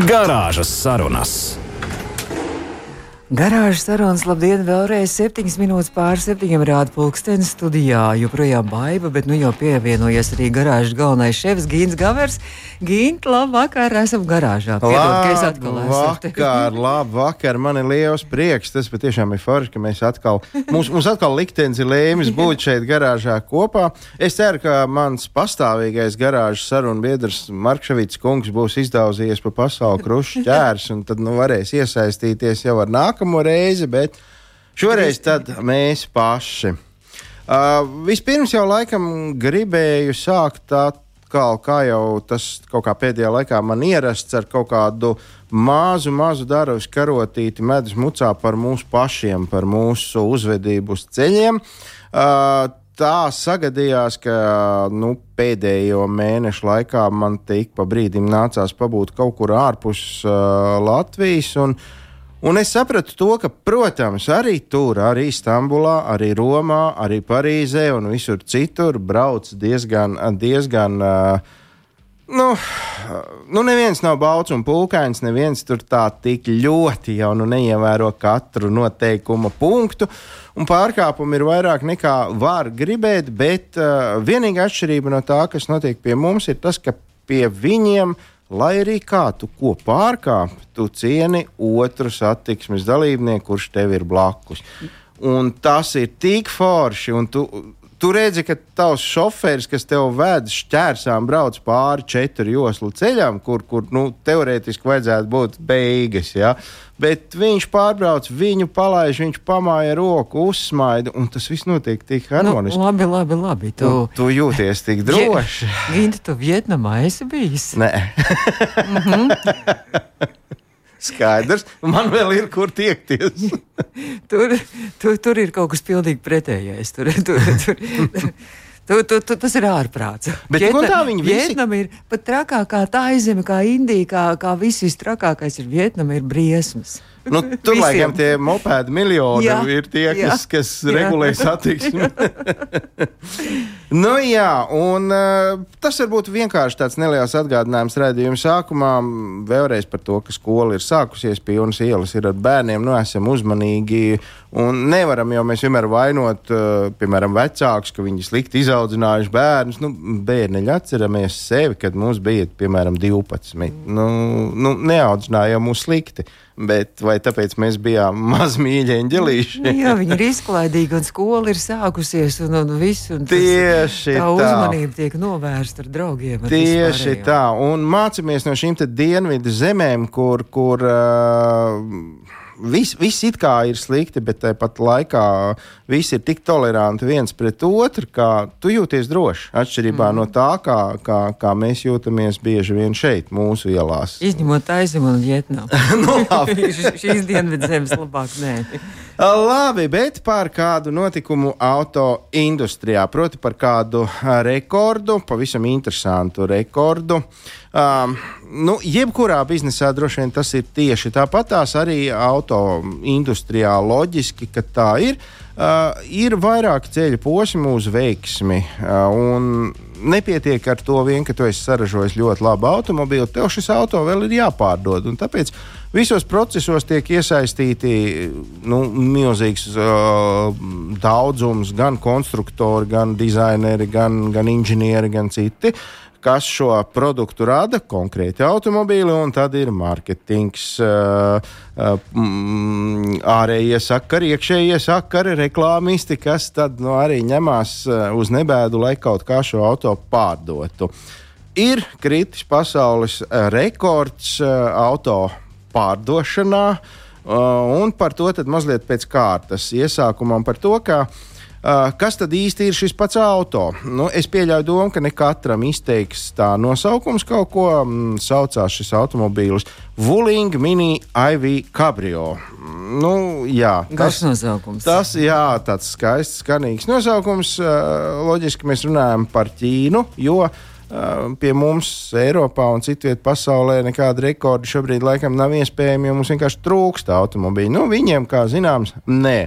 Garāžas sarunas. Garāžas sarunas, labdien, vēlreiz 7 minūtes pār 7 rāda pulkstenis studijā. Joprojām baiva, bet nu jau pievienojies arī garāžas galvenais šefs Gīns Gavers. Gīnt, labvakar, esam garāžā. Piedod, ka es atkal esmu. Vakar, labi, vakar, man ir liels prieks. Tas patiešām ir forši, ka mēs atkal, mums, mums atkal liktenis ir lēmis būt šeit garāžā kopā. Es ceru, ka mans pastāvīgais garāžas sarunu biedrs Markšavits kungs būs izdauzījies pa pasauli krušu ķērs un tad nu varēs iesaistīties jau ar nākamo nākamo reizi, bet šoreiz mēs paši. Uh, vispirms jau laikam gribēju sākt atkal, kā jau tas kaut kā pēdējā laikā man ierasts ar kaut kādu mazu, mazu darbu karotīti medus mucā par mūsu pašiem, par mūsu uzvedību uz ceļiem. Uh, tā sagadījās, ka nu, pēdējo mēnešu laikā man te ik pa brīdim nācās pabūt kaut kur ārpus uh, Latvijas. Un, uh, Un es sapratu to, ka, protams, arī tur, arī Stambulā, arī Romā, arī Parīzē un visur citur brauc diezgan, diezgan uh, nu, nu, neviens nav bauts un pūkains, neviens tur tā tik ļoti jau nu, neievēro katru noteikuma punktu. Un pārkāpumi ir vairāk nekā var gribēt, bet uh, vienīgā atšķirība no tā, kas notiek pie mums, ir tas, ka pie viņiem Lai arī kā tu ko pārkāp, tu cieni otru satiksmes dalībnieku, kurš tev ir blakus. Un tas ir tik forši, un tu, tu redzi, ka tavs šoferis, kas tev ved šķērsām, brauc pāri četru joslu ceļam, kur, kur nu, teorētiski vajadzētu būt beigas. Ja? Bet viņš pārbrauc, viņu palaiž, viņš pamāja roku, uzsmaida, un tas viss notiek tik harmoniski. Nu, labi, labi, labi. Tu, nu, tu jūties tik droši. Ginta, tu Vietnamā esi bijis? Nē. mm -hmm. Skaidrs, man vēl ir kur tiekties. tur, tur, tur ir kaut kas pilnīgi pretējais. Tur, tur, tur, Tu, tu, tu, tas ir ārprāts. Bet Vietna, viņi visi... Vietnam ir pat trakākā tā aizeme, kā Indija, kā, kā viss vistrakākais ir Vietnam, ir briesmas. Nu, tur laikam tie mopēdi miljoni jā, ir tie, kas, jā, kas regulē satiksmi. nu, jā, un uh, tas varbūt vienkārši tāds neliels atgādinājums redzējuma sākumā. Vēlreiz par to, ka skola ir sākusies, pilnas ielas ir ar bērniem, nu esam uzmanīgi. Un nevaram jau mēs vienmēr vainot, uh, piemēram, vecākus, ka viņi slikti izaudzinājuši bērnus. Nu, bērniņi atceramies sevi, kad mums bija, piemēram, 12. Nu, nu, neaudzināja mūs slikti. Bet vai tāpēc mēs bijām mazmīļi eņģelīši? Nu jā, viņi ir izklaidīgi un skola ir sākusies un, un viss. Un Tieši tā. Tā uzmanība tiek novērsta ar draugiem. Ar Tieši tā. Un mācāmies no šīm dienvidu zemēm, kur. kur uh, viss vis it kā ir slikti, bet tāpat laikā visi ir tik toleranti viens pret otru, ka tu jūties droši. Atšķirībā mm. no tā, kā, kā, kā mēs jūtamies bieži vien šeit, mūsu ielās. Izņemot aizemu un Vietnamu. nu, Šīs dienvidu zemes labāk nē. Labi, bet par kādu notikumu auto industrijā, proti par kādu rekordu, pavisam interesantu rekordu. Um, nu, jebkurā biznesā droši vien tas ir tieši tāpatās arī auto industrijā loģiski, ka tā ir. Uh, ir vairāk ceļu posmu uz veiksmi. Uh, nepietiek ar to vien, ka tu esi saražojis ļoti labu automobīlu, tev šis auto vēl ir jāpārdod. Tāpēc visos procesos tiek iesaistīti nu, milzīgs uh, daudzums gan konstruktori, gan dizaineri, gan, gan inženieri, gan citi. Kas šo produktu rada, konkrēti automobīli, un tad ir mārketings, uh, uh, ārējie sakari, iekšējie sakari, reklāmisti, kas tad nu, arī ņemās uh, uz nebēdu, lai kaut kā šo auto pārdotu. Ir kritis pasaules rekords auto pārdošanā, un par to mazliet pēc kārtas iesākumam par to, ka Uh, kas tad īsti ir šis pats auto? Nu, es pieļauju domu, ka ne katram izteiks tā nosaukums kaut ko. Mm, saucās šis automobīlis Vuling Mini IV Cabrio. Nu, jā, tas ir nosaukums. Tas jā, tāds skaists, skanīgs nosaukums. Uh, loģiski mēs runājam par Ķīnu, jo uh, pie mums, Eiropā un citvietā pasaulē, nekāda rekorda šobrīd laikam nav iespējama, jo mums vienkārši trūkst automobīļu. Nu, viņiem, kā zināms, nē.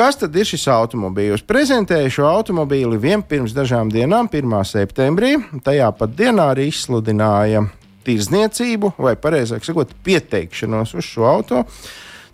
Kas tad ir šis automobīls? Prezentēju šo automobīli vien pirms dažām dienām, 1. septembrī. Tajā pat dienā arī izsludināja tirzniecību, vai precīzāk sakot, pieteikšanos uz šo auto.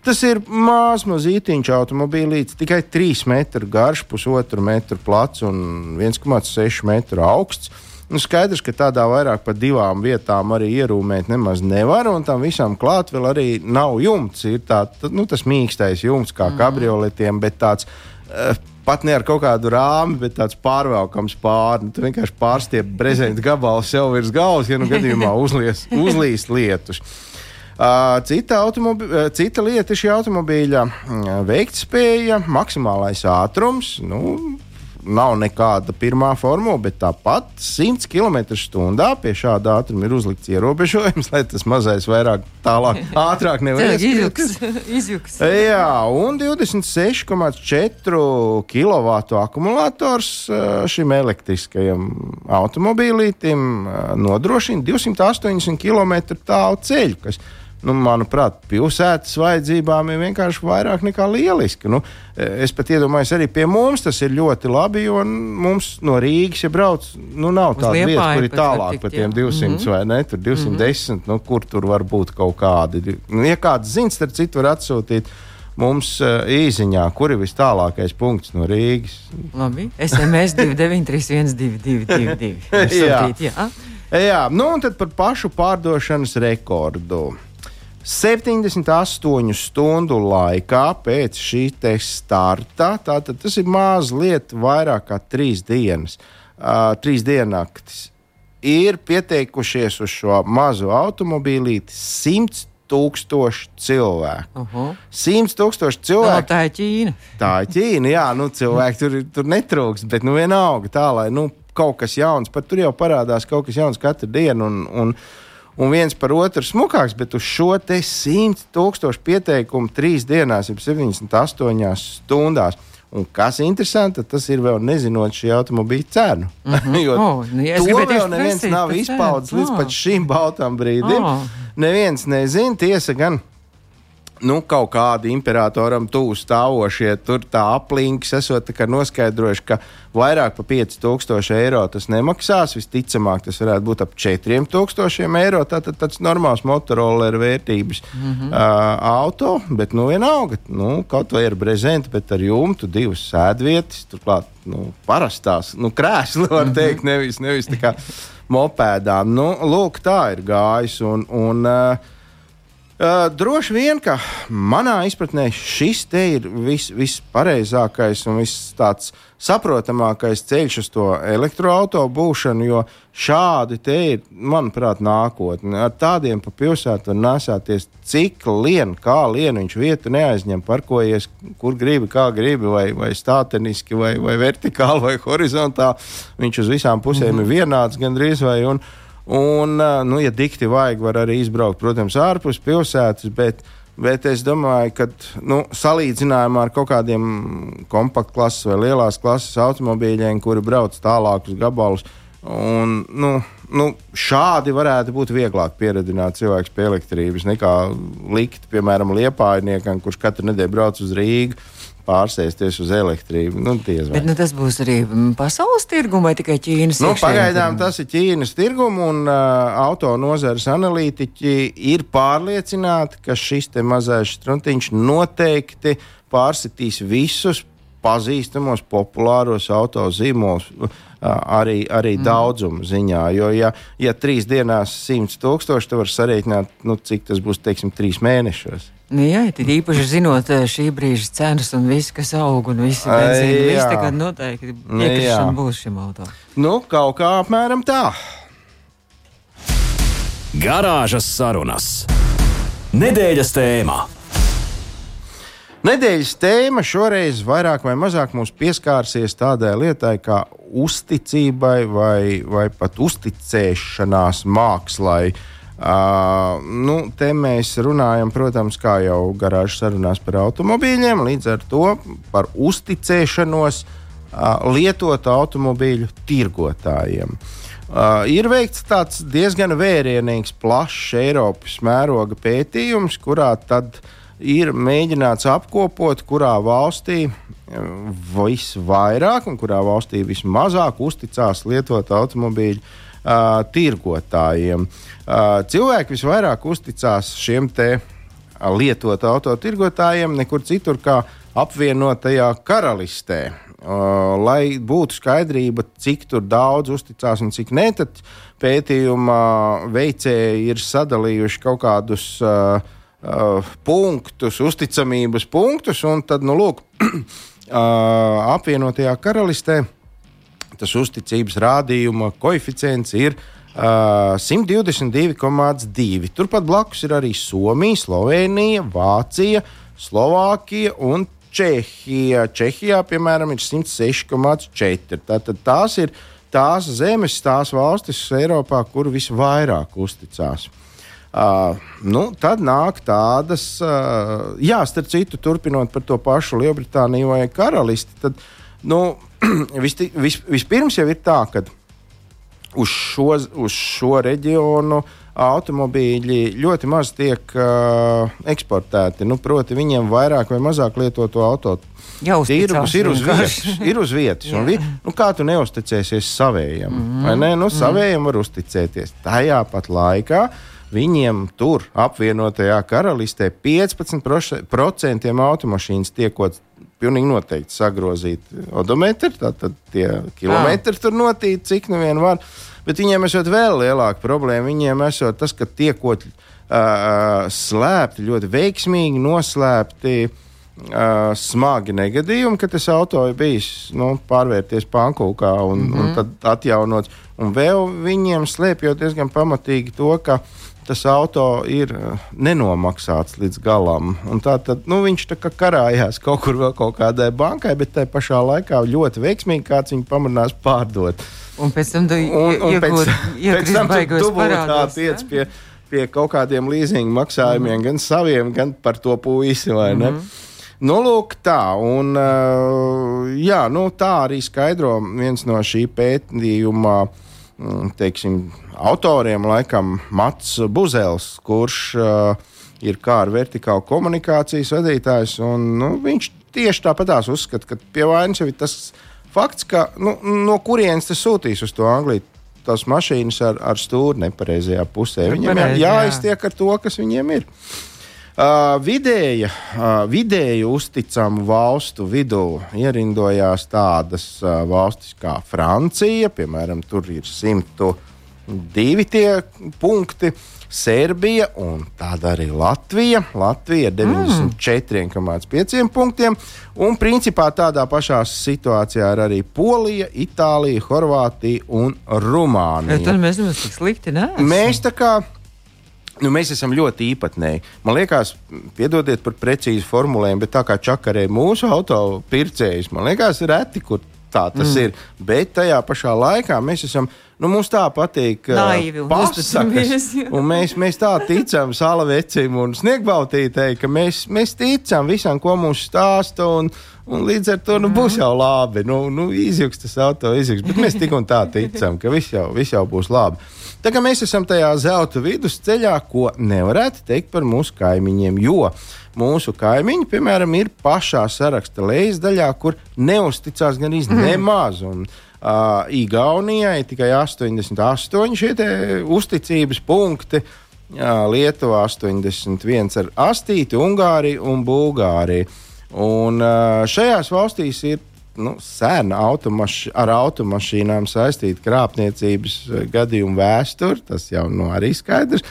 Tas ir mazs, mazītiņš automobīlīts, tikai 3 metru garš, pusotru metru plats un 1,6 metru augsts. Nu, skaidrs, ka tādā vairāk par divām vietām arī ierūmēt nemaz nevar, un tam visam klāt vēl arī nav jumts. Ir tā, nu, tas mīkstais jumts kā mm. kabrioletiem, bet tāds. Uh, pat ne ar kaut kādu rāmi, bet tāds pārvelkams pāri. Nu, tu vienkārši pārstiep brezenta gabalu sev virs galvas, ja nu gadījumā uzlies, uzlīst lietus. Uh, cita, cita lieta ir šī automobīļa veiktspēja, maksimālais ātrums. Nu, nav nekāda pirmā formula, bet tāpat 100 km/h pie šāda ātruma ir uzlikts ierobežojums, lai tas mazais vairāk tālāk, ātrāk nevarētu izjūgt. Jā, un 26,4 kW akumulators šim elektriskajam automobīlītim nodrošina 280 km tālu ceļu, nu, manuprāt, pilsētas vajadzībām ir vienkārši vairāk nekā lieliski. Nu, es pat iedomājos, arī pie mums tas ir ļoti labi, jo mums no Rīgas, ja brauc, nu, nav tāda vieta, kur ir tālāk par tiem 200 mm -hmm. vai ne, tur 210, mm -hmm. nu, kur tur var būt kaut kādi. Nu, ja kāds zina, tad citu var atsūtīt mums uh, īsiņā, kur ir vis tālākais punkts no Rīgas. Labi, SMS 293-1222. jā. jā. jā, nu un tad par pašu pārdošanas rekordu. 78 stundu laikā pēc šī starta, tātad tas ir mazliet vairāk kā trīs dienas, uh, trīs diennaktis, ir pieteikušies uz šo mazo automobīlīti 100 tūkstoši cilvēku. Uh -huh. 100 tūkstoši cilvēku. No, tā ir Ķīna. Tā ir Ķīna, jā, nu, cilvēki tur, tur netrūks, bet nu vienalga tā, lai nu, kaut kas jauns, pat tur jau parādās kaut kas jauns katru dienu. Un, un, un viens par otru smukāks, bet uz šo te 100 tūkstošu pieteikumu trīs dienās, jau 78 stundās. Un kas ir interesanti, tas ir vēl nezinot šī automobīļa cenu. Mm -hmm. jo oh, nu, ja to vēl neviens nav izpaudis līdz oh. šim baltam brīdim. Oh. Neviens nezina, tiesa gan nu, kaut kādi imperatoram tuvu stāvošie, tur tā aplinks, esot tā noskaidrojuši, ka vairāk par 5000 eiro tas nemaksās. Visticamāk, tas varētu būt ap 4000 eiro. Tātad tāds normāls motoroleru vērtības mm -hmm. uh, auto, bet nu vienalga, nu, kaut vai ar brezentu, bet ar jumtu, divas sēdvietas, turklāt nu, parastās nu, krēsli, var mhm. teikt, nevis, nevis tā kā mopēdām. Nu, lūk, tā ir gājis. Un, un, uh, Uh, droši vien, ka manā izpratnē šis te ir vis, vispareizākais un viss saprotamākais ceļš uz to elektroautorātu būšanu, jo šādi te ir, manuprāt, nākotne. Ar tādiem pa pilsētu var nesāties cik lien, kā lieniņš vietu neaizņem, parkojies, kur gribi, kā gribi, vai, vai stāteniski, vai, vai vertikāli, vai horizontāli. Viņš uz visām pusēm mm -hmm. ir vienāds gandrīz vai. Un, Un, nu, ja dikti vajag, var arī izbraukt, protams, ārpus pilsētas. Bet, bet es domāju, ka nu, salīdzinājumā ar kaut kādiem kompaktklases vai lielās klases automobīļiem, kuri brauc tālākus gabalus, un, nu, nu, šādi varētu būt vieglāk pieredzināt cilvēku pie elektrības nekā likt, piemēram, liepājniekam, kurš katru nedēļu brauc uz Rīgā pārsēsties uz elektrību. Nu, Bet, nu, tas būs arī mm, pasaules tirguma vai tikai Ķīnas? Nu, pagaidām tas ir Ķīnas tirguma, un uh, auto nozares analītiķi ir pārliecināti, ka šis mazais struntiņš noteikti pārsitīs visus pazīstamos, populāros auto zīmolus. Arī, arī mm. daudzuma ziņā. Jo, ja, ja trīs dienās simts tūkstoši, tad var sarēķināt, nu, cik tas būs, teiksim, trīs mēnešos. Nu, jā, tad īpaši zinot eh, šī brīža cenas un viss, kas aug un viss benzīna, viss tagad noteikti nu, iekrišana būs šim auto. Nu, kaut kā apmēram tā. Garāžas sarunas. Nedēļas tēmā. Nedēļas tēma šoreiz vairāk vai mazāk mums pieskārsies tādai lietai kā uzticībai vai, vai pat uzticēšanās mākslai. Uh, Uh, nu, te mēs runājam, protams, kā jau garāžas sarunās par automobīļiem, līdz ar to par uzticēšanos uh, lietotu automobīļu tirgotājiem. Uh, ir veikts tāds diezgan vērienīgs, plašs Eiropas mēroga pētījums, kurā tad ir mēģināts apkopot, kurā valstī visvairāk un kurā valstī vismazāk uzticās lietot automobīļu uh, tirgotājiem. Uh, cilvēki visvairāk uzticās šiem te lietotu autotirgotājiem nekur citur kā apvienotajā karalistē. Uh, lai būtu skaidrība, cik daudz uzticās un cik nē, tad pētījuma veicēji ir sadalījuši kaut kādus uh, uh, punktus, uzticamības punktus, un tad, nu, lūk, uh, apvienotajā karalistē tas uzticības rādījuma koeficients ir uh, 122,2. Turpat blakus ir arī Somija, Slovenija, Vācija, Slovākija un Čehija. Čehijā, piemēram, ir 106,4. Tātad tās ir tās zemes, tās valstis Eiropā, kur visvairāk uzticās. Uh, nu, tad nāk tādas, uh, jā, starp citu, turpinot par to pašu Lielbritāniju vai Karalisti. Tad, nu, vis, vis, vispirms jau ir tā, ka uz šo, uz šo reģionu automobīļi ļoti maz tiek uh, eksportēti. Nu, proti, viņiem vairāk vai mazāk lietoto auto tirgus ir uz vietas. Ir uz vietas vi, nu, kā tu neusticēsies savējam? Mm ne? Nu, mhm. savējam var uzticēties. Tajā pat laikā viņiem tur apvienotajā karalistē 15% automašīnas tiekot pilnīgi noteikti sagrozīt odometru, tātad tie kilometri ah. tur notīt, cik nu vien var. Bet viņiem esot vēl lielāka problēma. Viņiem esot tas, ka tiekot uh, slēpti, ļoti veiksmīgi noslēpti uh, smagi negadījumi, ka tas auto ir bijis nu, pārvērties pankūkā un, mm -hmm. un tad atjaunots. Un vēl viņiem slēpjot diezgan pamatīgi to, ka tas auto ir nenomaksāts līdz galam. Un tā tad nu, viņš tā kā karājās kaut kur vēl kaut kādai bankai, bet tajā pašā laikā ļoti veiksmīgi kāds viņu pamanās pārdot. Un pēc tam tu tiec pie, pie kaut kādiem līzinga maksājumiem, mm. gan saviem, gan par to puisi? Mm -hmm. Nu, lūk, tā. Un, uh, jā, nu, tā arī skaidro viens no šī pētījuma mm, teiksim, autoriem, laikam, Mats Buzels, kurš uh, ir kā ar vertikālu komunikācijas vadītājs. Un, nu, viņš tieši tāpatās uzskata, ka pie vainas jau ir tas fakts, ka nu, no kurienes tas sūtīs uz to Angliju. Tās mašīnas ar, ar stūri nepareizajā pusē. Viņiem Pareiz, jāiztiek ar to, kas viņiem ir. Uh, vidēja, uh, vidēju uzticamu valstu vidū ierindojās tādas uh, valstis kā Francija, piemēram, tur ir 102 tie punkti. Uh, Serbija un tāda arī Latvija. Latvija ar 94,5 mm. punktiem. Un principā tādā pašā situācijā ir arī Polija, Itālija, Horvātija un Rumānija. Ja, tad mēs nemaz tik slikti neesam. Mēs tā kā. Nu, mēs esam ļoti īpatnēji. Man liekas, piedodiet par precīzu formulējumu, bet tā kā čakarē mūsu auto pircējus, man liekas, reti, kur tā tas mm. ir. Bet tajā pašā laikā mēs esam Nu, mums tā patīk. Naivi un pasakas, mēs, mēs tā ticam Salavecim un Sniegbautītei, ka mēs, mēs ticam visam, ko mums stāsta. Un, un līdz ar to nu, būs jau labi. Nu, nu, izjūgs tas auto, izjūgs. Bet mēs tik un tā ticam, ka viss jau, viss jau būs labi. Tā kā mēs esam tajā zelta vidusceļā, ko nevarētu teikt par mūsu kaimiņiem. Jo mūsu kaimiņi, piemēram, ir pašā saraksta lejas daļā, kur neusticās gan īsti mm. nemaz. Un, Uh, Igaunijai tikai 88 šie uzticības punkti. Uh, Lietuva 81 ar astīti, Ungārija un Bulgārija. Un šajās valstīs ir nu, sena automaši, ar automašīnām saistīta krāpniecības gadījuma vēsture. Tas jau nu, arī skaidrs.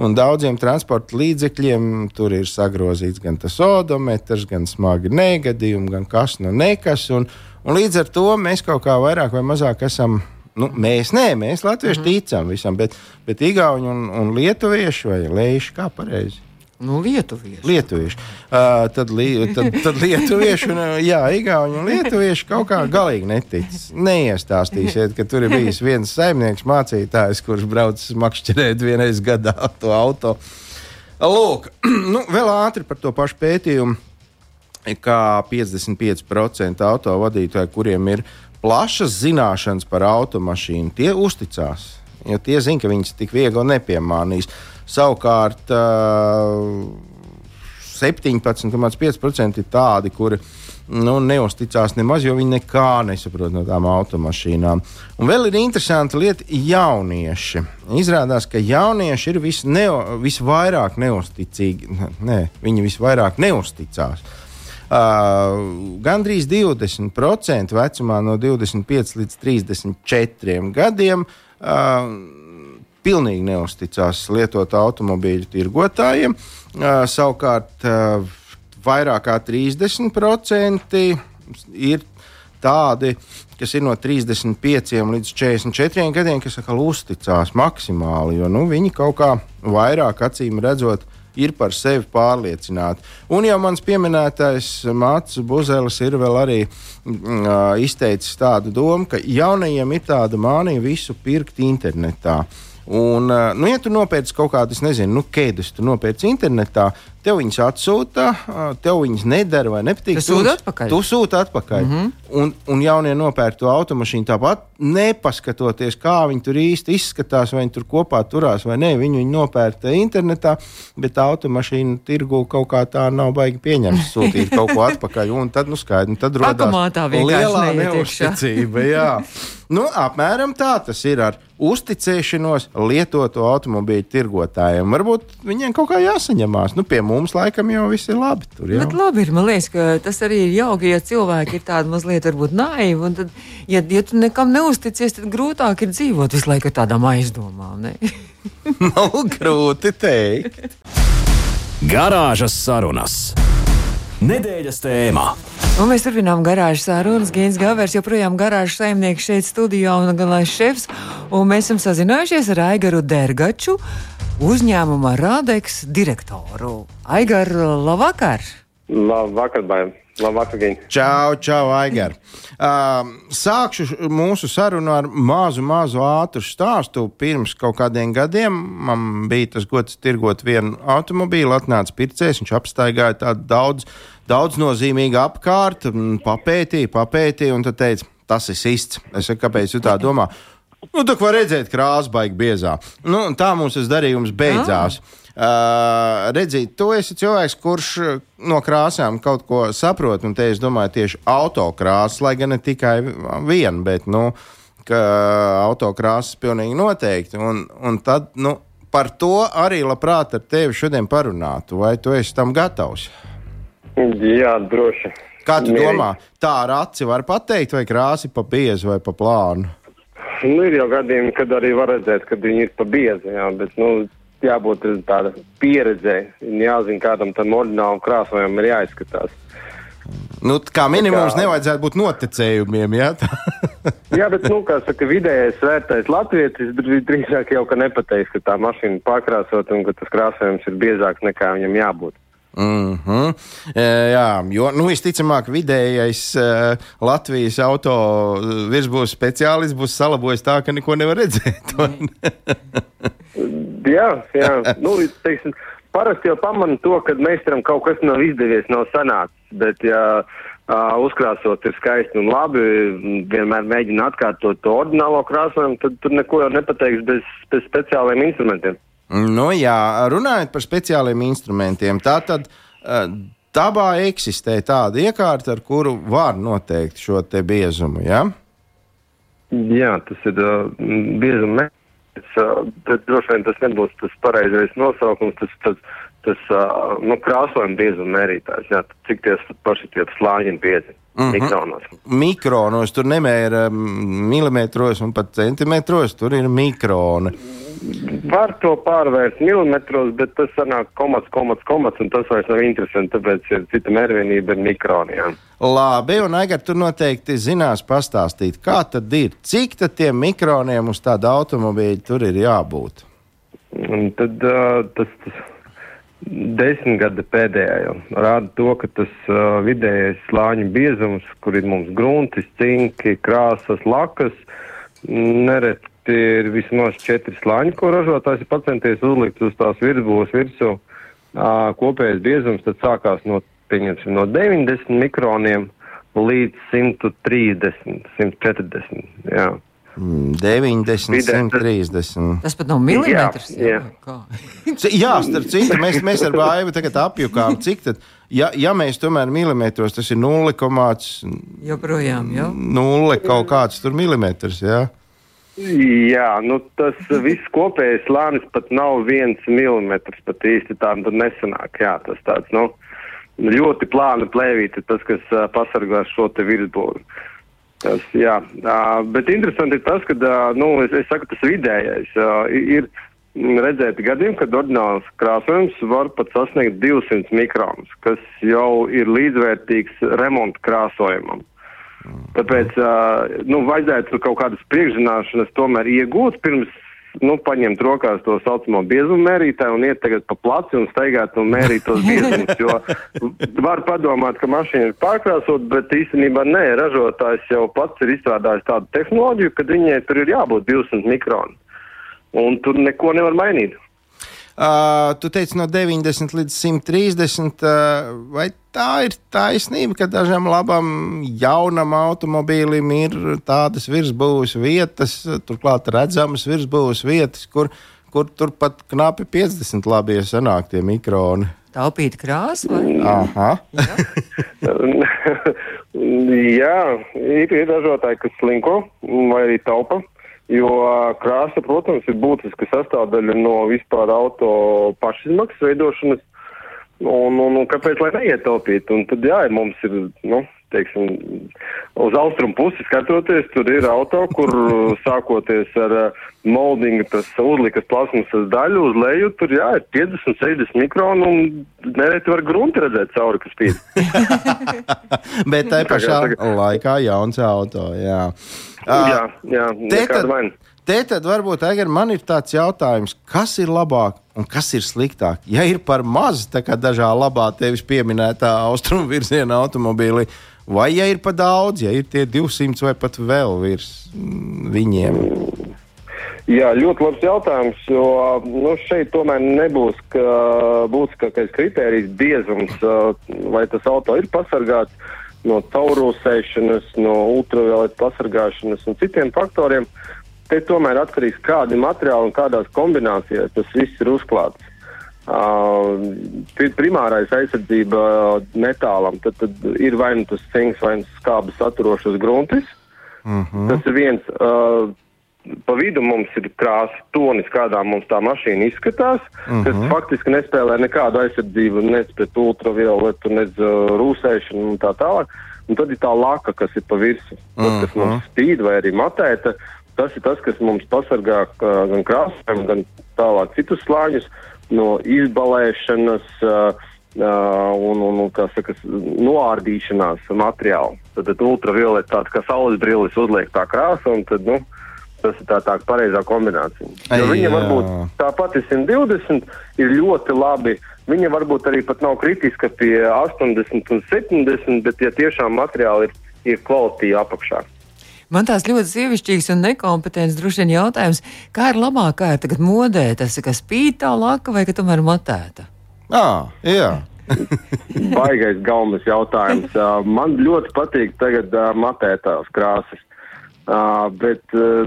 Un daudziem transporta līdzekļiem tur ir sagrozīts gan tas odometrs, gan smagi negadījumi, gan kas no nu nekas. Un, Un līdz ar to mēs kaut kā vairāk vai mazāk esam. Nu, mēs nē, mēs latvieši mm ticam visam, bet, bet igauņi un, un lietuvieši vai lēši kā pareizi. Nu, lietuvieši. Lietuvieši. Uh, tad, li, tad, tad lietuvieši, un, jā, igauņi un lietuvieši kaut kā galīgi netic. Neiestāstīsiet, ka tur ir bijis viens saimnieks, mācītājs, kurš braucis makšķerēt vienreiz gadā to auto. Lūk, nu, vēl ātri par to pašu pētījumu kā 55% autovadītāji, kuriem ir plašas zināšanas par automašīnu, tie uzticās. Jo tie zina, ka viņas tik viegli nepiemānīs. Savukārt uh, 17,5% ir tādi, kuri nu, neusticās nemaz, jo viņi nekā nesaprot no tām automašīnām. Un vēl ir interesanta lieta - jaunieši. Izrādās, ka jaunieši ir vis neo, visvairāk neusticīgi. Nē, viņi visvairāk neusticās. Uh, gandrīz 20% vecumā no 25 līdz 34 gadiem uh, pilnīgi neusticās lietot automobīļu tirgotājiem. Savukārt, vairāk kā 30% ir tādi, kas ir no 35 līdz 44 gadiem, kas atkal uzticās maksimāli, jo nu, viņi kaut kā vairāk acīm redzot. Ir par sevi pārliecināti. Un jau mans pieminētais Mārcis Buzelis ir vēl arī mm, izteicis tādu domu, ka jaunajiem ir tāda mānija visu pirkt internetā. Uh, Un, nu, ja tu nopērci kaut kādu, nezinu, nu, kēdus, tu nopērci internetā, tev viņas atsūta, tev viņas nedara vai nepatīk. Tu sūti atpakaļ. Tu sūti atpakaļ. Mm -hmm. un, un jaunie nopērk to automašīnu tāpat, nepaskatoties, kā viņi tur īsti izskatās, vai viņi tur kopā turās vai nē. Viņi viņu nopērk internetā, bet tā automašīna tirgu kaut kā tā nav baigi pieņemta. Sūtīt kaut ko atpakaļ, un tad, nu, skaidri, tad rodas lielā neusticība. Jā. Nu, apmēram tā tas ir ar uzticēšanos lietoto automobīļu tirgotājiem. Varbūt viņiem kaut kā jāsaņemās. Nu, pie mums laikam jau viss ir labi. Tur, jau. Bet labi ir, man liekas, ka tas arī ir jauki, ja cilvēki ir tādi mazliet varbūt naivi. Tad, ja, ja tu nekam neusticies, tad grūtāk ir dzīvot visu laiku ar tādām aizdomām. Nav grūti teikt. Garāžas sarunas. Nedēļas tēmā. Un mēs turpinām garāžas sarunas. Gins Gavers joprojām garāžas saimnieks šeit studijā un galvenais šefs. Un mēs esam sazinājušies ar Aigaru Dergaču, uzņēmuma Rādeks direktoru. Aigar, labvakar! Labvakar, Bājam! Labvakar, Gini! Čau, čau, Aigar! Uh, sākšu mūsu sarunu ar mazu, mazu ātru stāstu. Pirms kaut kādiem gadiem man bija tas gods tirgot vienu automobīlu, atnāca pircējs, viņš apstaigāja tādu daudz daudznozīmīgi apkārt, papētīja, papētīja, un tad teica, tas ir īsts. Es saku, kāpēc jūs tā domā? Nu, tā var redzēt, krāsa baigi biezā. Nu, tā mums tas darījums beidzās. Ah. Uh, redzīt, tu esi cilvēks, kurš no krāsām kaut ko saprot, un te es domāju tieši autokrāsas, lai gan ne tikai viena, bet, nu, ka autokrāsas pilnīgi noteikti. Un, un tad, nu, par to arī labprāt ar tevi šodien parunātu, vai tu esi tam gatavs? Jā, droši. Kā tu Mierīgi. domā, tā ar aci var pateikt, vai krāsa ir pa biezu vai pa plānu? Nu, ir jau gadījumi, kad arī var redzēt, ka viņi ir pa biezu, jā, bet, nu, jābūt tāda pieredzē, jāzina, kādam tam ordinālam krāsojumam ir jāizskatās. Nu, kā minimums, kā... nevajadzētu būt noticējumiem. Jā, jā bet, nu, kā saka, vidējais vērtais latvietis drīzāk jau ka nepateiks, ka tā mašīna pārkrāsot un ka tas krāsojums ir biezāks nekā viņam jābūt. Mm -hmm. Jā, jo nu, visticamāk, vidējais uh, Latvijas auto virsbūves speciālists būs salabojis tā, ka neko nevar redzēt. jā, jā. Nu, teiksim, parasti jau pamana to, ka meistaram kaut kas nav izdevies, nav sanācis. Bet, ja uh, uzkrāsot ir skaisti un labi, vienmēr mēģina atkārtot to ordinālo krāsojumu, tad tur neko jau nepateiks bez, bez speciāliem instrumentiem. Nu, jā, runājot par speciāliem instrumentiem, tā tad uh, dabā eksistē tāda iekārta, ar kuru var noteikt šo biezumu. Ja? Jā, tas ir uh, biezuma mērķis. Uh, droši vien tas nebūs tas pareizais nosaukums, tas, tas, tas uh, nu, krāsojuma biezuma mērītājs. Jā, cik tie paši tie slāņi biezi. Mm -hmm. Mikronos. Mikronos tur nemēra milimetros un pat centimetros, tur ir mikroni. Var to pārvērst milimetros, bet tas sanāk komats, komats, komats, un tas vairs nav interesanti, tāpēc ir cita mērvienība ir mikronijām. Labi, un Aigar, tu noteikti zinās pastāstīt, kā tad ir, cik tad tiem mikroniem uz tāda automobīļa tur ir jābūt? Un tad uh, tas, tas desmitgade pēdējā rāda to, ka tas uh, vidējais slāņu biezums, kur ir mums gruntis, cinki, krāsas, lakas, nereti ir vismaz četri slāņi, ko ražotājs ir pacenties uzlikt uz tās virsbūves virsū. Kopējais biezums tad sākās no, no 90 mikroniem līdz 130, 140. Jā. 90, Vidē. 130. Tas pat nav milimetrs. Jā, jā. jā. starp citu, mēs, mēs ar Bāju tagad apjukām, cik tad Ja, ja mēs tomēr milimetros, tas ir 0,0 Joprojām, jau? kaut kāds tur milimetrs. Jā. Jā, nu tas viss kopējais slānis pat nav viens milimetrs, pat īsti tā tad nesanāk. Jā, tas tāds, nu, ļoti plāna plēvīte, tas, kas uh, pasargās šo te virsbūvi. Tas, jā, uh, bet interesanti ir tas, ka, uh, nu, es, es saku, tas vidējais ir redzēti gadījumi, kad ordināls krāsojums var pat sasniegt 200 mikronus, kas jau ir līdzvērtīgs remonta krāsojumam. Tāpēc, nu, vajadzētu kaut kādas priekšzināšanas tomēr iegūt pirms nu, paņemt rokās to saucamo biezumu mērītāju un iet tagad pa placi un staigāt un mērīt tos biezumus. Jo var padomāt, ka mašīna ir pārkrāsot, bet īstenībā nē, ražotājs jau pats ir izstrādājis tādu tehnoloģiju, ka viņai tur ir jābūt 200 mikroni. Un tur neko nevar mainīt. Uh, tu teici no 90 līdz 130. Uh, vai tā ir taisnība, ka dažam labam jaunam automobīlim ir tādas virsbūves vietas, turklāt redzamas virsbūves vietas, kur, kur turpat knapi 50 labi iesanāk tie mikroni? Taupīt krāsu? Vai? Aha. Jā, ir, ir ražotāji, kas slinko vai arī taupa. Jo krāsa, protams, ir būtiska sastāvdaļa no vispār auto pašizmaksas veidošanas. Un, un, un kāpēc lai neietaupītu? Un tad, jā, mums ir, nu, teiksim, uz austrumu pusi skatoties, tur ir auto, kur sākoties ar moldingu, tas uzlikas plasmasas daļu uz leju, tur, jā, ir 50, 60 mikronu un nereti var grunti redzēt cauri, kas spīd. Bet tai pašā laikā jauns auto, jā. Jā, jā, te tad, te tad varbūt, Eger, man ir tāds jautājums, kas ir labāk un kas ir sliktāk? Ja ir par maz, tā kā dažā labā tevis pieminētā austrumu virziena automobīlī, vai ja ir par daudz, ja ir tie 200 vai pat vēl virs viņiem? Jā, ļoti labs jautājums, jo nu, šeit tomēr nebūs ka, būtiskākais kriterijs biezums, vai tas auto ir pasargāts no taurūsēšanas, no ultravioletu pasargāšanas un citiem faktoriem. Te tomēr atkarīgs kādi materiāli un kādās kombinācijās tas viss ir uzklāts. Uh, primārais aizsardzība metālam, tad, tad ir vai nu tas cinks, vai nu skābes saturošas gruntis. Mm -hmm. Tas ir viens. Uh, pa vidu mums ir krāsa tonis, kādā mums tā mašīna izskatās, uh -huh. kas mhm. faktiski nespēlē nekādu aizsardzību nec pret ultravioletu, nec uh, rūsēšanu un tā tālāk. Un tad ir tā laka, kas ir pa virsmu, uh -huh. kas mums mhm. spīd vai arī matēta. Tas ir tas, kas mums pasargā uh, gan krāsām, gan tālāk citus slāņus no izbalēšanas uh, uh, un, un, un saka, noārdīšanās materiālu. Tad, tad ultravioletā tāds kā saules brilles uzliek tā krāsa un tad, nu, Tas ir tā tā pareizā kombinācija. Jo viņa varbūt tāpat ir 120, ir ļoti labi. Viņa varbūt arī pat nav kritiska pie 80 un 70, bet ja tiešām materiāli ir, ir kvalitīvi apakšā. Man tās ļoti sievišķīgs un nekompetents droši vien jautājums, kā ir labāk, kā ir tagad modē, tas ir kas pītā laka vai ka tomēr matēta? Ah, jā. Baigais galvenais jautājums. Man ļoti patīk tagad matētās krāsas. Bet,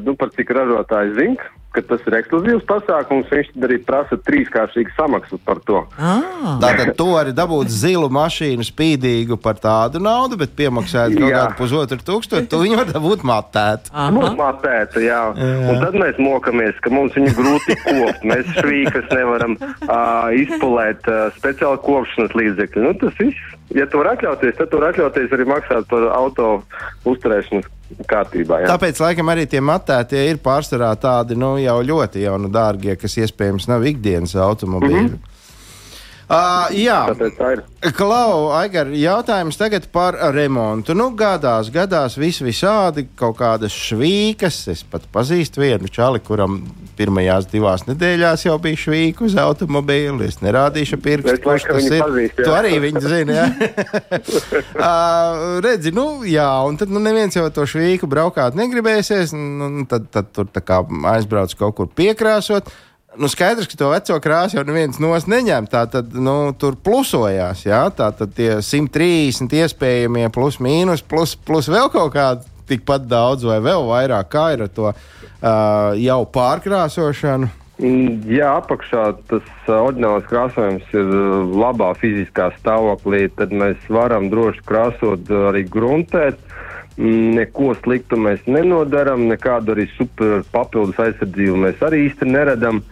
nu, par cik ražotājs zina, ka tas ir ekskluzīvs pasākums, viņš arī prasa trīskāršīgu samaksu par to. Ah. Tātad tu vari dabūt zilu mašīnu spīdīgu par tādu naudu, bet piemaksāt kaut kādu pusotru tūkstošu, tu viņu var dabūt matēt. Būs matēta, jā. jā. Un tad mēs mokamies, ka mums viņu grūti kopt. Mēs švīkas nevaram uh, izpulēt uh, speciāli kopšanas līdzekļu. Nu, tas viss. Ja tu vari atļauties, tad tu vari atļauties arī maksāt par auto uzturēšanas kārtībā. Jā. Tāpēc, laikam, arī tie matētie ir pārsvarā tādi nu, jau ļoti jauni, dārgie, kas iespējams nav ikdienas automobīļi. Mm -hmm. Uh, jā, Klau, Aigar, jautājums tagad par remontu. Nu, gadās, gadās vis visādi kaut kādas švīkas. Es pat pazīstu vienu čali, kuram pirmajās divās nedēļās jau bija švīka uz automobīļa. Es nerādīšu pirkstu, kurš tas ir. Pazīst, tu arī viņu zini, jā. uh, redzi, nu, jā, un tad nu, neviens jau to švīku braukāt negribēsies. Nu, tad, tad tur aizbrauc kaut kur piekrāsot nu, skaidrs, ka to veco krāsu jau neviens nos neņem. Tā tad nu, tur plusojās. Jā? Tā tad tie 130 iespējamie plus mīnus, plus, plus vēl kaut kādi tikpat daudz vai vēl vairāk, kā ir ar to uh, jau pārkrāsošanu. Mm, Jā, apakšā tas oriģinālais krāsojums ir labā fiziskā stāvoklī. Tad mēs varam droši krāsot, arī gruntēt. Neko sliktu mēs nenodaram, nekādu arī super papildus aizsardzību mēs arī īsti neredam.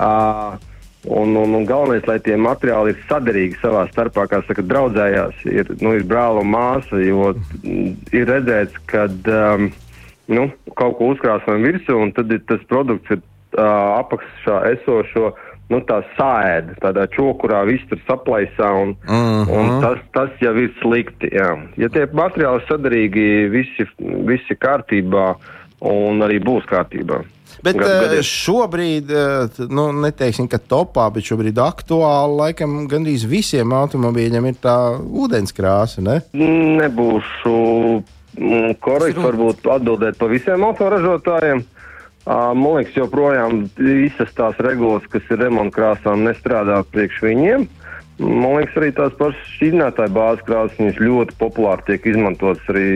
Uh, un, un, un galvenais, lai tie materiāli ir saderīgi savā starpā, kā saka, draudzējās, ir, nu, ir brāl un māsa, jo mm, ir redzēts, ka um, nu, kaut ko uzkrāsojam virsū, un tad ir, tas produkts ir uh, apakšā esošo nu, tā sēde, tādā čokurā viss tur saplaisā, un, uh Mhm. -huh. un tas, tas jau ir slikti. Jā. Ja tie materiāli sadarīgi, visi, visi kārtībā, un arī būs kārtībā. Bet Gad- gadiet. šobrīd, t- nu, neteiksim, ka topā, bet šobrīd aktuāli, laikam, gandrīz visiem automobīļiem ir tā ūdenskrāsa. Ne? Nebūšu mm, korekti varbūt atbildēt par visiem autoražotājiem. Uh, man liekas, joprojām visas tās regulas, kas ir remontkrāsām, nestrādā priekš viņiem. Man liekas, arī tās pašas šķidrinātāja bāzes krāsas ļoti populāri tiek izmantotas arī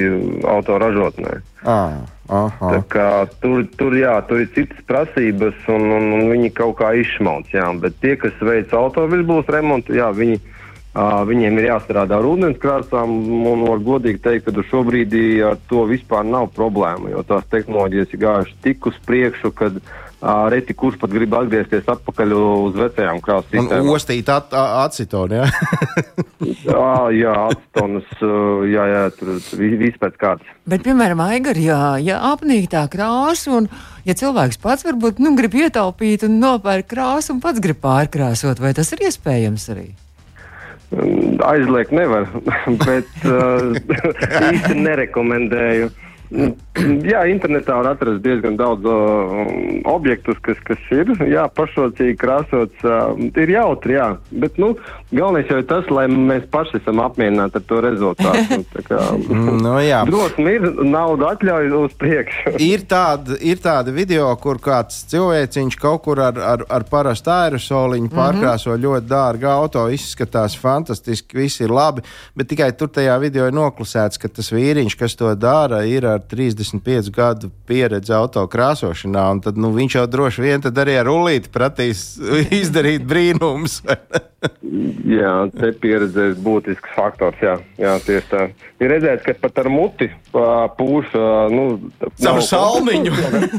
autoražotnē. Ah, Tur, tur, jā, tur ir citas prasības, un, un, un viņi kaut kā izšmauc. Jā. Bet tie, kas veic automobiļu remontu, jā, viņi, uh, viņiem ir jāstrādā ar ūdenskrāsām. Un var godīgi teikt, ka šobrīd ar to vispār nav problēma, jo tās tehnoloģijas ir gājušas tik uz priekšu, kad uh, reti kurš pat grib atgriezties atpakaļ uz vecajām krāsas Un ostīt at, acetonu. Ja? Jā, jā, atstonas, uh, jā, jā, tur vi- viss pēc kārtas. Bet, piemēram, Aigar, ja, ja apnīk tā krāsa, un ja cilvēks pats varbūt nu, grib ietaupīt un nopērk krāsu un pats grib pārkrāsot, vai tas ir iespējams arī? Aizliegt nevar, bet uh, īsti nerekomendēju. Mm, Jā, internetā var atrast diezgan daudz uh, objektus, kas, kas ir jā, pašrocīgi krāsots. Uh, ir jautri, jā. Bet nu, galvenais jau ir tas, lai mēs paši esam apmierināti ar to rezultātu. Tā kā, Nu, jā. Drosme ir, nauda atļauj uz priekšu. Ir tāda, ir tāda video, kur kāds cilvēciņš kaut kur ar, ar, ar parastu aerosoliņu pārkrāso ļoti dārgu auto. Izskatās fantastiski, viss ir labi. Bet tikai tur tajā video ir noklusēts, ka tas vīriņš, kas to dara, ir ar 35 gadu pieredzi auto krāsošanā. un Tad nu, viņš jau droši vien arī ar rullīti pratīs izdarīt brīnumus. Jā, te pieredzējis būtisks faktors. Jā, jā tieši tā. Ir redzēts, ka pat ar muti pūš. Nu, Caur nav- salmiņu.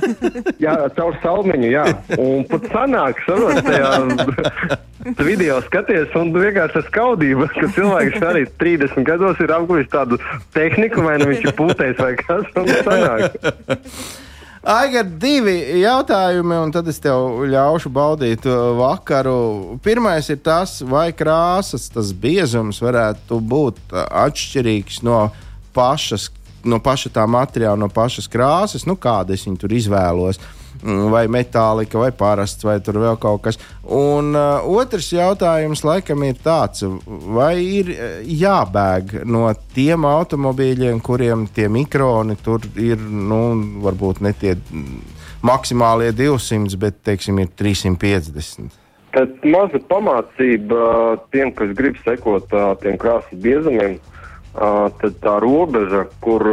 jā, caur salmiņu, jā. Un pat sanāk, saprot, tajā video skaties, un vienkārši ar skaudību, ka cilvēks arī 30 gados ir apguvis tādu tehniku, vai nu viņš ir pūtējis vai kas, un sanāk. Aigar, divi jautājumi, un tad es tev ļaušu baudīt uh, vakaru. Pirmais ir tas, vai krāsas, tas biezums varētu būt uh, atšķirīgs no pašas, no paša tā materiāla, no pašas krāsas, nu kāda es viņu tur izvēlos. Mm, Vai metālika, vai parasts, vai tur vēl kaut kas. Un uh, otrs jautājums, laikam, ir tāds, vai ir uh, jābēg no tiem automobīļiem, kuriem tie mikroni tur ir, nu, varbūt ne tie mm, maksimālie 200, bet, teiksim, ir 350. Tad maza pamācība tiem, kas grib sekot ā, tiem krāsas biezumiem, ā, tad tā robeža, kur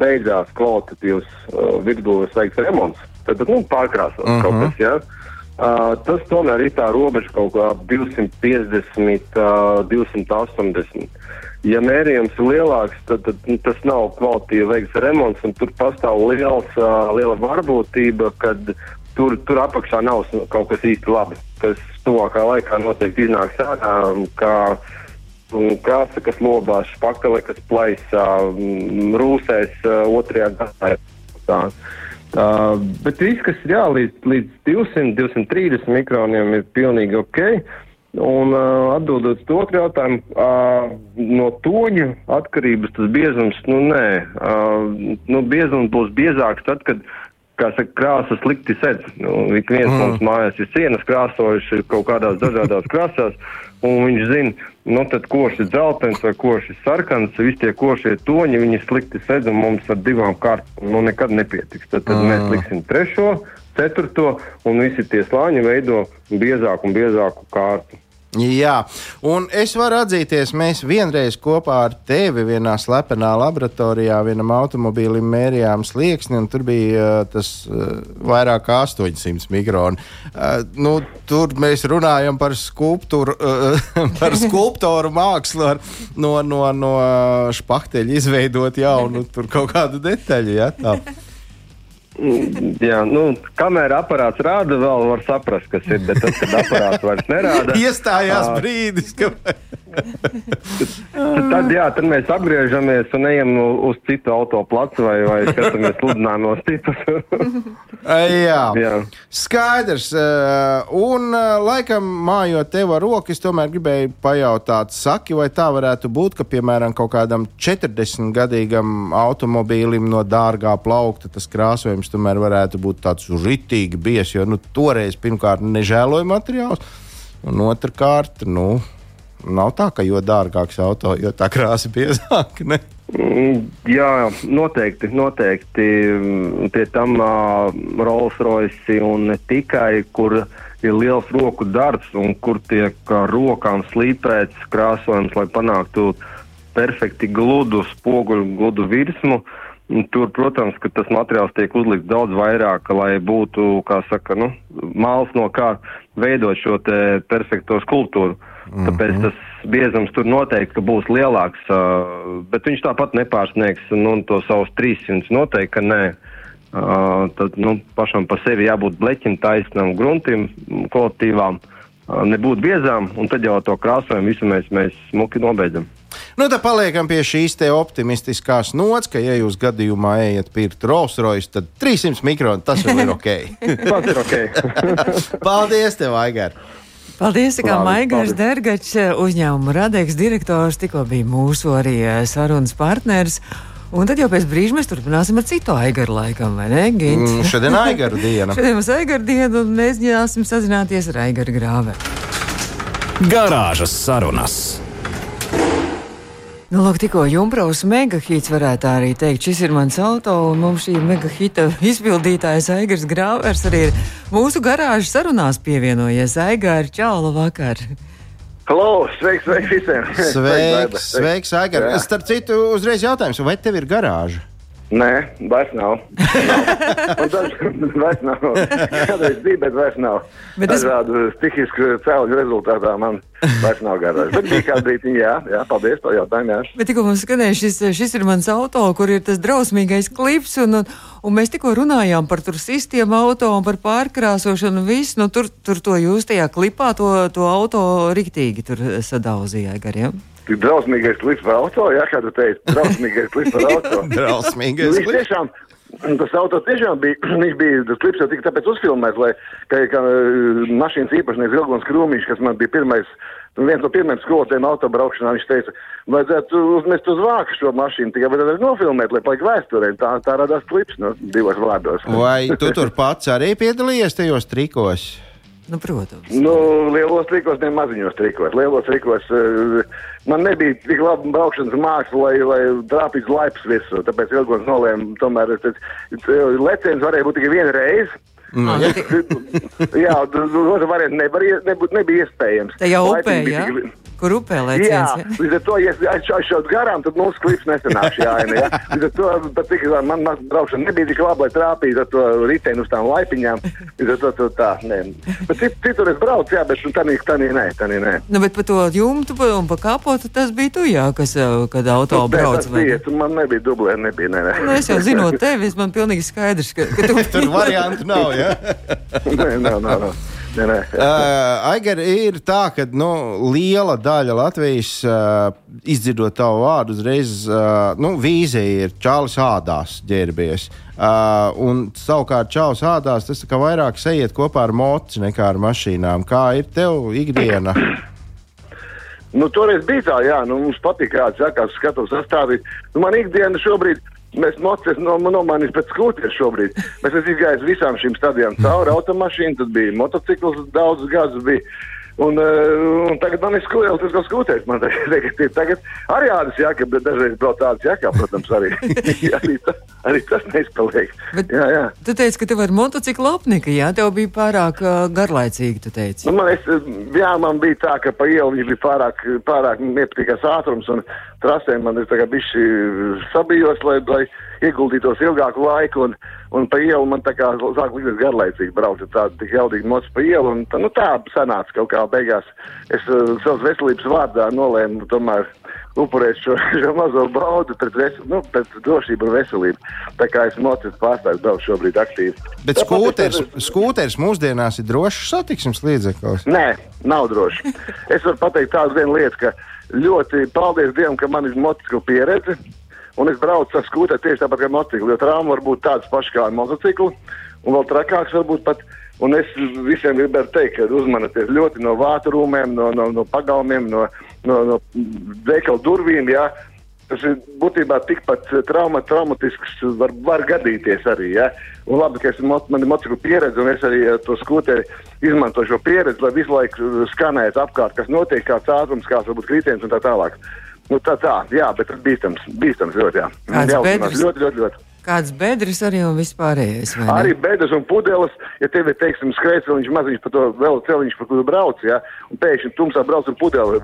beidzās kvalitatīvs vidūs veikts remonts, tad nu, pārkrāsot uh -huh. kaut kas. Ja? Uh, tas tomēr ir tā robeža kaut kā 250, uh, 280. Ja mērījums ir lielāks, tad, tad nu, tas nav kvalitīvi veikts remonts, un tur pastāv liels, uh, liela varbūtība, kad tur, tur apakšā nav kaut kas īsti labi, kas tuvākā laikā noteikti iznāks ārā, mm, krāsa, kas lobās, špakele, kas plaisā, mm, rūsēs otrajā gadā. Tā. Uh, bet viss, kas ir jā, līdz, līdz 200, 230 mikroniem, ir pilnīgi ok. Un uh, atbildot uz to jautājumu, uh, no toņa atkarības tas biezums, nu nē, uh, nu, biezums būs biezāks tad, kad kā saka, krāsas slikti sedz. Nu, ik viens mm. mums mājās ir sienas krāsojuši kaut kādās dažādās krāsās, un viņš zina, nu tad košs ir dzeltens vai košs ir sarkans, visi tie košie toņi, viņi slikti sedz, un mums ar divām kārtām nu, nekad nepietiks. Tad, tad mēs liksim trešo, ceturto, un visi tie slāņi veido biezāku un biezāku kārtu. Jā, un es varu atzīties, mēs vienreiz kopā ar tevi vienā slepenā laboratorijā vienam automobīlim mērījām slieksni, un tur bija uh, tas uh, vairāk kā 800 mikroni. Uh, nu, tur mēs runājam par skulptūru, uh, par skulptoru mākslu, ar, no, no, no špakteļa izveidot jaunu kaut kādu detaļu. Ja, tā. Jā, nu, kamēr aparāts rāda, vēl var saprast, kas ir. Bet tad, kad aparāts vairs nerāda, Iestājās ā, brīdis, kad tad, jā, tad mēs apgriežamies un ejam uz citu autoplacu vai, vai skatāmies sludinājumos tipus. Jā. Jā. Skaidrs. Un, laikam, mājot tev ar roku, es tomēr gribēju pajautāt, saki, vai tā varētu būt, ka, piemēram, kaut kādam 40-gadīgam automobīlim no dārgā plaukta tas krāsojums tomēr varētu būt tāds ritīgi bies, jo nu, toreiz pirmkārt nežēloja materiāls, un otrkārt, nu, nav tā, ka jo dārgāks auto, jo tā krāsa biezāka. Ne? Mm, Jā, noteikti, noteikti. Mm, Pie tam uh, Rolls Royce un ne tikai, kur ir liels roku darbs un kur tiek ar rokām slīpēts krāsojums, lai panāktu perfekti gludu spoguļu, gludu virsmu. Un Tur, protams, ka tas materiāls tiek uzlikts daudz vairāk, lai būtu, kā saka, nu, māls no kā veidot šo te perfekto skulptūru. Tāpēc tas biezums tur noteikti būs lielāks, bet viņš tāpat nepārsniegs nu, to savus 300. Noteikti, ka nē. Tad nu, pašam par sevi jābūt bleķim, taisnam, gruntim, mm, uh, nebūt biezām, un tad jau to krāsojumu visu mēs, mēs smuki nobeidzam. Nu, tad paliekam pie šīs te optimistiskās nots, ka, ja jūs gadījumā ejat pirkt Rolls Royce, tad 300 mikroni tas vēl ir ok. Tas ir ok. Paldies, tev, Aigar! Paldies, kā Maigars. Dergačs, uzņēmuma Radeks direktors, tikko bija mūsu arī eh, sarunas partners. Un tad jau pēc brīža mēs turpināsim ar citu aigaru laikam, vai ne, Gint? Mm, Šodien Aigaru diena. Šodien mums aigaru diena, un mēs ņāsim sazināties ar aigaru grāve. Garāžas sarunas. Nu, lūk, tikko Junkraus megahīts varētu arī teikt, šis ir mans auto, un mums šī megahīta izpildītājs Aigars Grāvers arī ir mūsu garāžas sarunās pievienojies. Aigāri, čau, labvakar! Halo, sveiks, sveiks visiem! Sveiks, sveiks, Aigar! Jā. Starp citu, uzreiz jautājums, vai tev ir garāža? Nē, vairs nav. Vairs nav. Kādreiz bija, bet vairs nav. Bet es- Dažādu stihisku cēloņu rezultātā man vairs nav garāžas. Bet bija kāda brīdiņa, jā, jā, paldies par jautājumu. Jā. Bet tikko mums skanēja šis, šis ir mans auto, kur ir tas drausmīgais klips, un, un, un mēs tikko runājām par tur sistēmu auto un par pārkrāsošanu un visu. Nu, tur, tur to jūs tajā klipā, to, to auto riktīgi tur sadauzījāt gariem. Tik drausmīgais klips par auto, jā, kā tu teici, drausmīgais klips par auto. Drausmīgais Nu, klips. tiešām, tas auto tiešām bija, viņš bija, tas klips jau tika tāpēc uzfilmēts, lai, ka, ka eh, mašīnas īpašnieks Ilgons Krūmiņš, kas man bija pirmais, nu, viens no pirmajiem skolotājiem autobraukšanā, viņš teica, vajadzētu uzmest uz vāku šo mašīnu, tikai vajadzētu nofilmēt, lai paliek vēsturē. Tā, tā radās klips, nu, divos vārdos. Vai tu tur pats arī piedalījies tajos trikos? Nu, protams. Nu, lielos trikos, ne maziņos trikos. Lielos trikos uh, man nebija tik laba braukšanas māksla, lai, lai trāpītu laipus visu. Tāpēc Ilgons nolēma, tomēr tas lecens varēja būt tikai viena reize. Ah, ja. Jā, otru variantu nevar, nebūt, nebija iespējams. Tā jau upē, bija jā? tikai- Kur upē Jā, lēciens? Jā, līdz ar to, ja es aizšautu garām, tad mūsu klips nesanāks šī aina. Ja? Līdz ar to, pat cik man, man braukšana nebija tik laba, lai trāpītu ar to riteni uz tām laipiņām. Līdz ar to, to tā, nē. Bet cit, citur es braucu, jā, bet tā nē, tā nē, tā nē. Nu, bet par to jumtu pa- un pa kapotu tas bija tu, jā, kas, eh, kad auto brauc. Tas vai bija, tu man nebija dublē, nebija, nē, nē. Nu, es jau zinot tevi, es man pilnīgi skaidrs, ka, ka tu Tur variantu nav. Ja? nē, nē, nē, nē. Uh, Aigar, ir tā, ka nu, liela daļa Latvijas uh, izdzirdot tavu vārdu, uzreiz uh, nu, vīzija ir Čālijs ādās ģērbies. Uh, un savukārt Čālijs ādās tas vairāk ejiet kopā ar moci nekā ar mašīnām. Kā ir tev ikdiena? Nu, toreiz bija tā, jā, nu, mums patīk, kā sākās skatos sastāvīt. Nu, man ikdiena šobrīd, mēs mocies no, nomainīs pēc skūtieru šobrīd. Mēs esam izgājuši visām šīm stadijām cauri automašīnu, tad bija motocikls daudzus gadus, bija Un, uh, un tagad man ir skūpstījis, tas ir skūpstījis. Man tagad, tagad arī ādas jāka, bet dažreiz brauc tādas jākā, protams, arī, arī, ta, arī tas neizpaliek. Bet jā, jā. Tu teici, ka tev ar motociklu apnika, jā, tev bija pārāk uh, garlaicīgi, tu teici. Nu, man, es, jā, man bija tā, ka pa ielu viņš bija pārāk, pārāk nepatīkams ātrums, un trasē man ir tagad bišķi sabijos, lai, lai ieguldītos ilgāku laiku, un, un pa ielu man tā kā sāk likties garlaicīgi braukt, ar tādu tik jaudīgu mocu pa ielu, un tā, nu tā sanāca kaut kā beigās. Es uh, savas veselības vārdā nolēmu tomēr upurēt šo, šo mazo baudu pret, ves, nu, pret drošību un veselību. Tā kā es mocis pārstāvu braukt šobrīd aktīvi. Bet Tāpat skūters, es- skūters mūsdienās ir drošs satiksmes līdzeklis. Nē, nav droši. Es varu pateikt tādu vienu lietu, ka ļoti paldies Dievam, ka man ir motociklu pieredze. Un es braucu ar skūteri tieši tāpat kā motociklu, jo trauma var būt tādas pašas kā ar motociklu, un vēl trakāks varbūt pat. Un es visiem gribētu teikt, ka uzmanieties ļoti no vātu rūmēm, no, no, no pagalmiem, no, no, no veikalu durvīm. Jā. Tas ir būtībā tikpat trauma, traumatisks, var, var gadīties arī. Ja? Un labi, ka es, man ir motociklu pieredze, un es arī ar to skūteri izmantoju šo pieredzi, lai visu laiku skanētu apkārt, kas notiek, kāds ātrums, kāds varbūt kritiens un tā tālāk. Nu, tā, tā, jā, bet tas bīstams, bīstams ļoti, jā. Jāuzmanās bedres? ļoti, ļoti, ļoti. Kāds bedres arī un vispārējais? Arī bedres un pudeles, ja tev ir, teiksim, skrejceliņš maziņš par to vēl celiņš, par kuru brauc, ja, un pēkšņi tumsā brauc ar pudeli,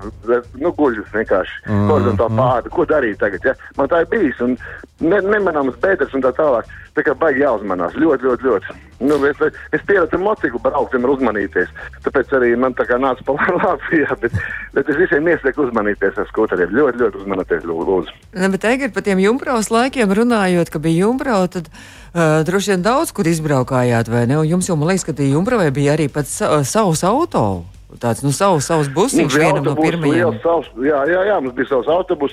nu, guļus vienkārši, mm. horizontāli pāri, ko darīt tagad, ja? Man tā ir bijis, un ne, nemanāmas bedres un tā tālāk, tā kā baigi jāuzmanās, ļoti, ļoti, ļoti. Nu, es, es pieredzu ar motociklu braukt, vienmēr uzmanīties, tāpēc arī man tā kā nāca pa Latvijā, bet, bet es visiem iesaku uzmanīties ar skotariem, ļoti, ļoti uzmanieties, lūdzu. Ne, bet tagad par tiem jumpraus laikiem runājot, ka bija jumprau, tad uh, droši vien daudz kur izbraukājāt, vai ne? Un jums jau, man liekas, ka tie jumpravai bija arī pats sa savs auto. Tāds, nu, savs, savs busiņš bija vienam no pirmajiem. savs- Jā, jā, jā, mums bija savs autobus.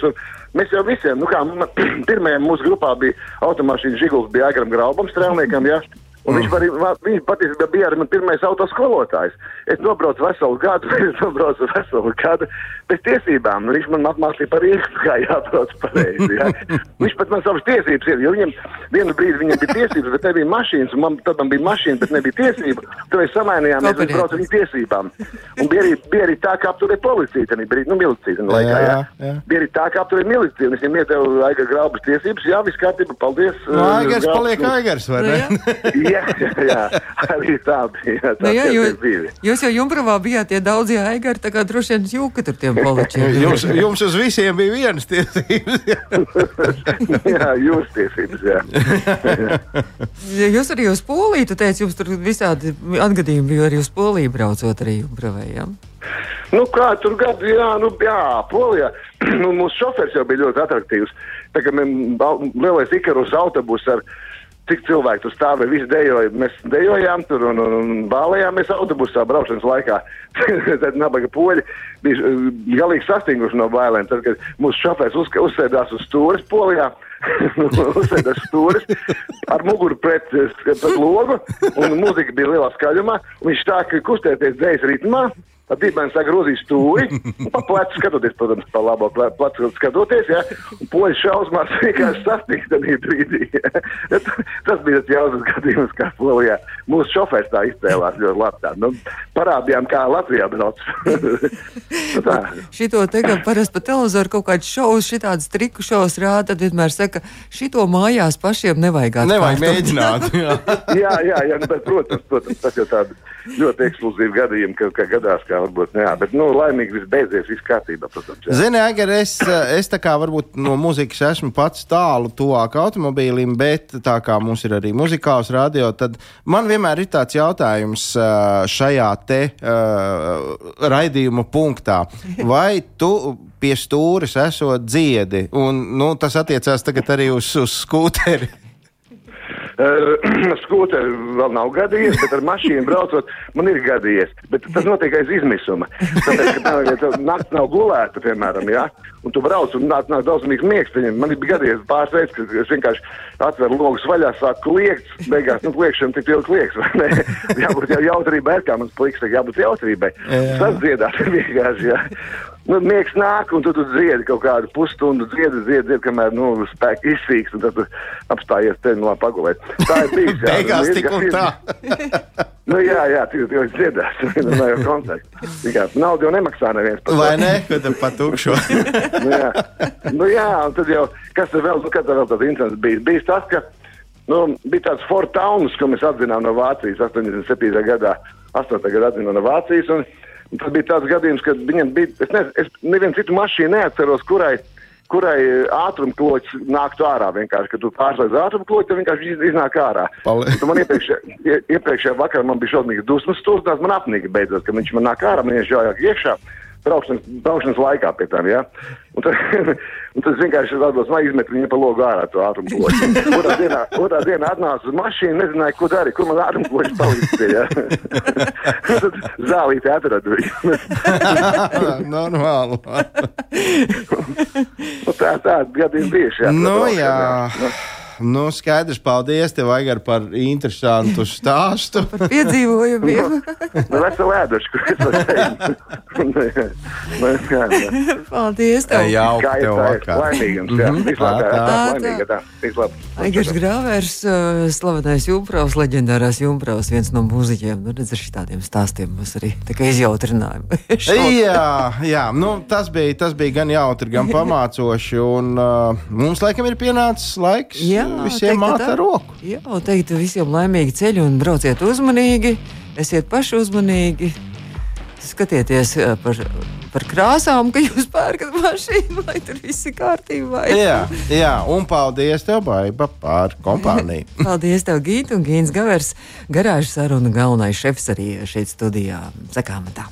Mēs jau visiem, nu kā pirmajam mūsu grupā bija automašīna Žiguls, bija Agram Graubam, strēlniekam, jā. Un viņš, var, viņš patiesībā bija arī mans pirmais autoskolotājs. Es nobraucu veselu gadu, es nobraucu veselu gadu bez tiesībām. Nu, Viņš man apmācīja par īstu, kā jābrauc pareizi. Jā. Viņš pat man savas tiesības ir, jo viņam vienu brīdi viņam bija tiesības, bet nebija mašīnas, un man, tad man bija mašīna, bet nebija tiesība. Tad mēs samainījāmies, viņš brauca ar viņu tiesībām. Un bija arī, bija arī tā, ka apturēja policija, tad bija, nu, milicija, tajā laikā, jā. Jā, jā. Bija arī tā, ka apturēja milicija, un es viņam iedevu Aigar Graubas tiesības, jā, viss kārtībā, paldies. Nu, uh, Aigars paliek aigars, vai Nu, ne? jā. jā, jā, jā, arī tā bija. Tā Nu, jā, jūs, bija. jūs jau jumpravā bijāt tie daudzie aigari, tā kā droši vien jūka tur tiem poličiem. Jums, jums uz visiem bija vienas tiesības. jā, jūs tiesības, jā. Jūs arī uz Poliju, tu teici, jums tur visādi atgadījumi bija arī uz Poliju braucot arī jumpravai, jā? Nu, kā tur gadu, jā, nu, jā, Polijā. nu, mūsu šofers jau bija ļoti attraktīvs. Tā kā mēs lielais Ikarus autobus ar cik cilvēki tur stāvēja, visi dejoja. Mēs dejojām tur un, un, un bālējāmies autobusā braušanas laikā. Tad nabaga poļi bija uh, galīgi sastinguši no bailēm. Tad, kad mūsu šofērs uz, uzsēdās uz stūres polijā, uzsēdās uz stūres ar muguru pret, pret logu un mūzika bija lielā skaļumā. Viņš tā, ka kustēties dzējas ritmā. Ar dīvainu saka, grozīs stūri, un pa plecu skatoties, protams, pa labo ple- plecu skatoties, ja, un poļi šausmās vienkārši sastīk tādā brīdī. Ja. Tas bija tas jautrs gadījums, kā polijā. Mūsu šofērs tā izcēlās ļoti labi. Tā. Nu, parādījām, kā Latvijā brauc. Nu tā. Šito te, ka parasti pa televizoru kaut kāds šovs, šitāds triku šovs rāda, tad vienmēr saka, šito mājās pašiem nevajag Nevajag atkārtot. mēģināt. jā. jā, jā, jā nu, bet, protams, protams, tas jau tādi ļoti ekskluzīvi gadījumi, ka, ka gadās, kā varbūt, jā, bet, nu, laimīgi viss beidzies, viss kārtībā, protams. Jā. Zini, Agar, es, es tā kā varbūt no muzikas esmu pats tālu tuvāk automobīlim, bet tā kā mums ir arī muzikāls radio, tad man vienmēr ir tāds jautājums šajā te uh, raidījuma punktā. Vai tu pie stūres esot dziedi? Un nu, tas attiecās tagad arī uz, uz skūteri. Uh, Skūteri vēl nav gadījies, bet ar mašīnu braucot, man ir gadījies. Bet tas notiek aiz izmisuma. Tāpēc, ka tā, ja naktis nav gulēta, piemēram, ja, un tu brauc un nāk, nāk daudzmīgs miegs, pieņem. man ir gadījies pāris reizes, ka es vienkārši atveru logus vaļā, sāku kliegt, beigās, nu, kliegšana tik ilgi klieks, vai ne? Jābūt jau jautrībai, kā mans pliks, jābūt jautrībai. Jā. Tas dziedāt vienkārši, jā. Nu, miegs nāk, un tu, tu dziedi kaut kādu pusstundu, dziedi, dziedi, dziedi kamēr nu, spēki izsīks, un tad tu apstājies te labi pagulēt. Tā ir bijis. jā. Beigās Nu, ir- tik un ir- tā. Nu, jā, jā, tu jau dziedās, no jau koncerta. Tikai naudu jau nemaksā neviens par to. Vai ne? Tam pa tukšo? nu, jā. nu, jā, un tad jau, kas tur vēl, nu, kad vēl tāds incidents bijis? Bijis tas, ka, nu, bija tāds Fort Towns, ko mēs atzinām no Vācijas 87. gadā, 8. gadā atzinām no Vācijas, un, un tad bija tāds gadījums, kad viņam bija, es nezinu, es nevienu citu mašīnu neatceros, kurai, kurai ātrumkloķis nāktu ārā vienkārši, kad tu pārslēdz ātrumkloķi, tad vienkārši iz- iznāk ārā. Man iepriekšējā, ie- iepriekšējā vakarā man bija šausmīgs dusmas stūrs, man apnika beidzot, ka viņš man nāk ārā, man iešķājāk iekšā. Braukšanas, braukšanas laikā pie tam, ja? Un tad, un tad es vienkārši tādos man izmetu viņu pa logu ārā to ātrumkloķi. Otrā dienā, otrā dienā atnāca uz mašīnu, nezināju, ko darīt, kur man ātrumkloķis palicis. Ja? tad zālīti atradu viņu. Normāli. Tā, tā, gadījumi bijuši. Nu, jā. Nu, skaidrs, paldies tev, Aigar, par interesantu stāstu. Piedzīvojumiem. Nu, veselu teikt. Nu, jā. Nu, jā, jā. Paldies! Tev. Ir tev tā, vakar. laimīgums, jā. Mhm. Vislabāk, Tā, laimīga, tā. Vislabāk. Aigars Grāvērs, uh, slavenais Junkraus, leģendārās Junkraus, viens no mūziķiem. Nu, redz, ar šitādiem stāstiem mums arī tā kā izjautrinājumi. Jā, jā nu, tas, bija, tas bija gan jautri, gan pamācoši. Un, uh, mums laikam ir pienācis laiks Jā, visiem teiktu māt tā. ar roku. Jā, un teikt visiem laimīgi ceļi un brauciet uzmanīgi, esiet paši uzmanīgi. Skatieties par, par krāsām, ka jūs pērkat mašīnu, lai tur viss ir kārtībā. Jā, jā, un paldies tev, Baiba, par kompāniju. Paldies, tev, Gīt, un Gīns Gavers, garāžas saruna galvenais šefs arī šeit studijā. Sakām tā.